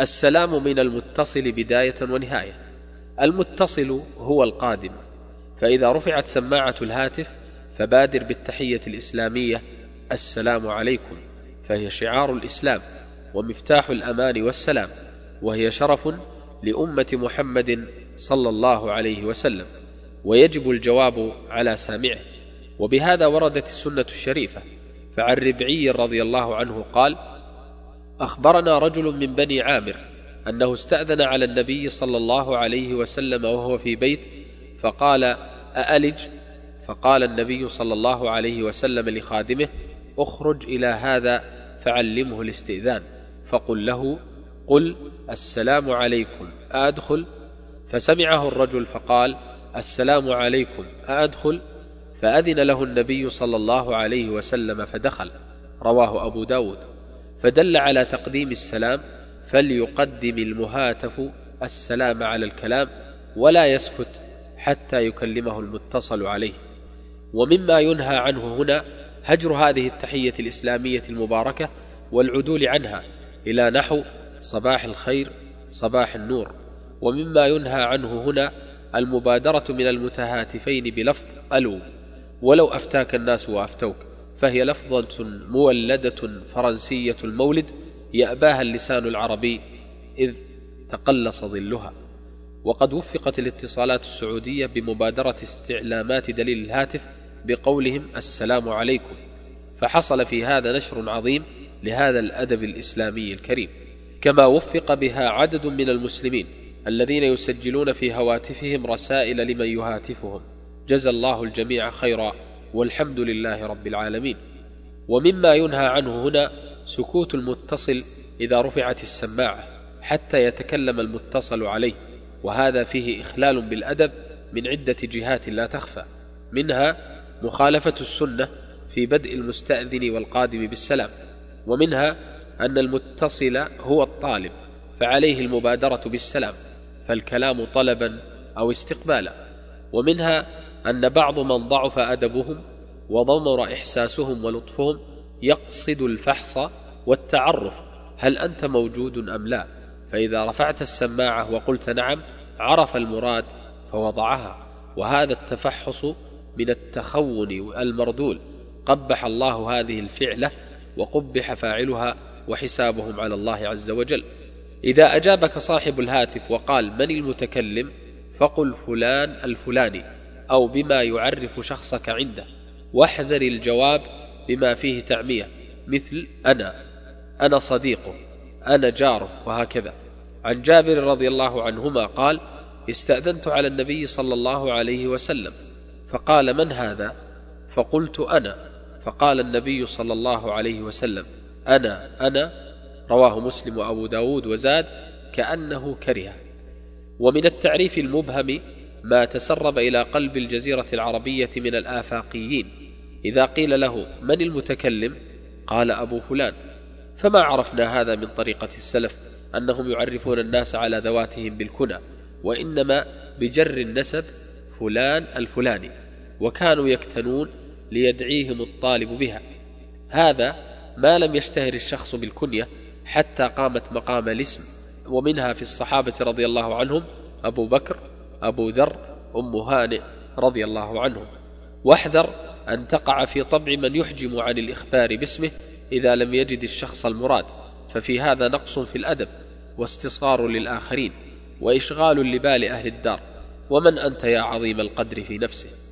السلام من المتصل بداية ونهاية. المتصل هو القادم. فإذا رفعت سماعة الهاتف فبادر بالتحية الإسلامية. السلام عليكم. فهي شعار الإسلام ومفتاح الأمان والسلام وهي شرف لأمة محمد صلى الله عليه وسلم. ويجب الجواب على سامعه. وبهذا وردت السنة الشريفة. فعن ربعي رضي الله عنه قال أخبرنا رجل من بني عامر أنه استأذن على النبي صلى الله عليه وسلم وهو في بيت فقال أألج؟ فقال النبي صلى الله عليه وسلم لخادمه أخرج إلى هذا فعلمه الاستئذان. فقل له قل السلام عليكم أدخل فسمعه الرجل فقال السلام عليكم أدخل فأذن له النبي صلى الله عليه وسلم فدخل رواه أبو داود. فدل على تقديم السلام فليقدم المهاتف السلام على الكلام ولا يسكت حتى يكلمه المتصل عليه. ومما ينهى عنه هنا هجر هذه التحية الإسلامية المباركة والعدول عنها إلى نحو صباح الخير صباح النور. ومما ينهى عنه هنا المبادرة من المتهاتفين بلفظ ألو. ولو أفتاك الناس وأفتوك. فهي لفظة مولدة فرنسية المولد يأباها اللسان العربي إذ تقلص ظلها. وقد وفقت الاتصالات السعودية بمبادرة استعلامات دليل الهاتف بقولهم السلام عليكم. فحصل في هذا نشر عظيم لهذا الأدب الإسلامي الكريم. كما وفق بها عدد من المسلمين الذين يسجلون في هواتفهم رسائل لمن يهاتفهم. جزى الله الجميع خيرا. والحمد لله رب العالمين. ومما ينهى عنه هنا سكوت المتصل إذا رفعت السماعة حتى يتكلم المتصل عليه وهذا فيه إخلال بالأدب من عدة جهات لا تخفى. منها مخالفة السنة في بدء المستأذن والقادم بالسلام ومنها أن المتصل هو الطالب فعليه المبادرة بالسلام فالكلام طلبا أو استقبالا. ومنها أن بعض من ضعف أدبهم وضمر إحساسهم ولطفهم يقصد الفحص والتعرف هل أنت موجود أم لا؟ فإذا رفعت السماعة وقلت نعم عرف المراد فوضعها. وهذا التفحص من التخون المردول قبح الله هذه الفعلة وقبح فاعلها وحسابهم على الله عز وجل. إذا أجابك صاحب الهاتف وقال من المتكلم فقل فلان الفلاني. أو بما يعرف شخصك عنده. واحذر الجواب بما فيه تعمية. مثل أنا أنا صديقه أنا جاره وهكذا. عن جابر رضي الله عنهما قال استأذنت على النبي صلى الله عليه وسلم فقال من هذا؟ فقلت أنا. فقال النبي صلى الله عليه وسلم أنا أنا. رواه مسلم وأبو داود وزاد كأنه كره. ومن التعريف المبهم ما تسرب إلى قلب الجزيرة العربية من الآفاقيين. إذا قيل له من المتكلم؟ قال أبو فلان. فما عرفنا هذا من طريقة السلف أنهم يعرفون الناس على ذواتهم بالكنى وإنما بجر النسب فلان الفلاني وكانوا يكتنون ليدعيهم الطالب بها. هذا ما لم يشتهر الشخص بالكنية حتى قامت مقام الاسم ومنها في الصحابة رضي الله عنهم أبو بكر أبو ذر أم هانئ رضي الله عنهم واحذر أن تقع في طبع من يحجم عن الإخبار باسمه إذا لم يجد الشخص المراد ففي هذا نقص في الأدب واستصغار للآخرين وإشغال لبال أهل الدار. ومن أنت يا عظيم القدر في نفسه؟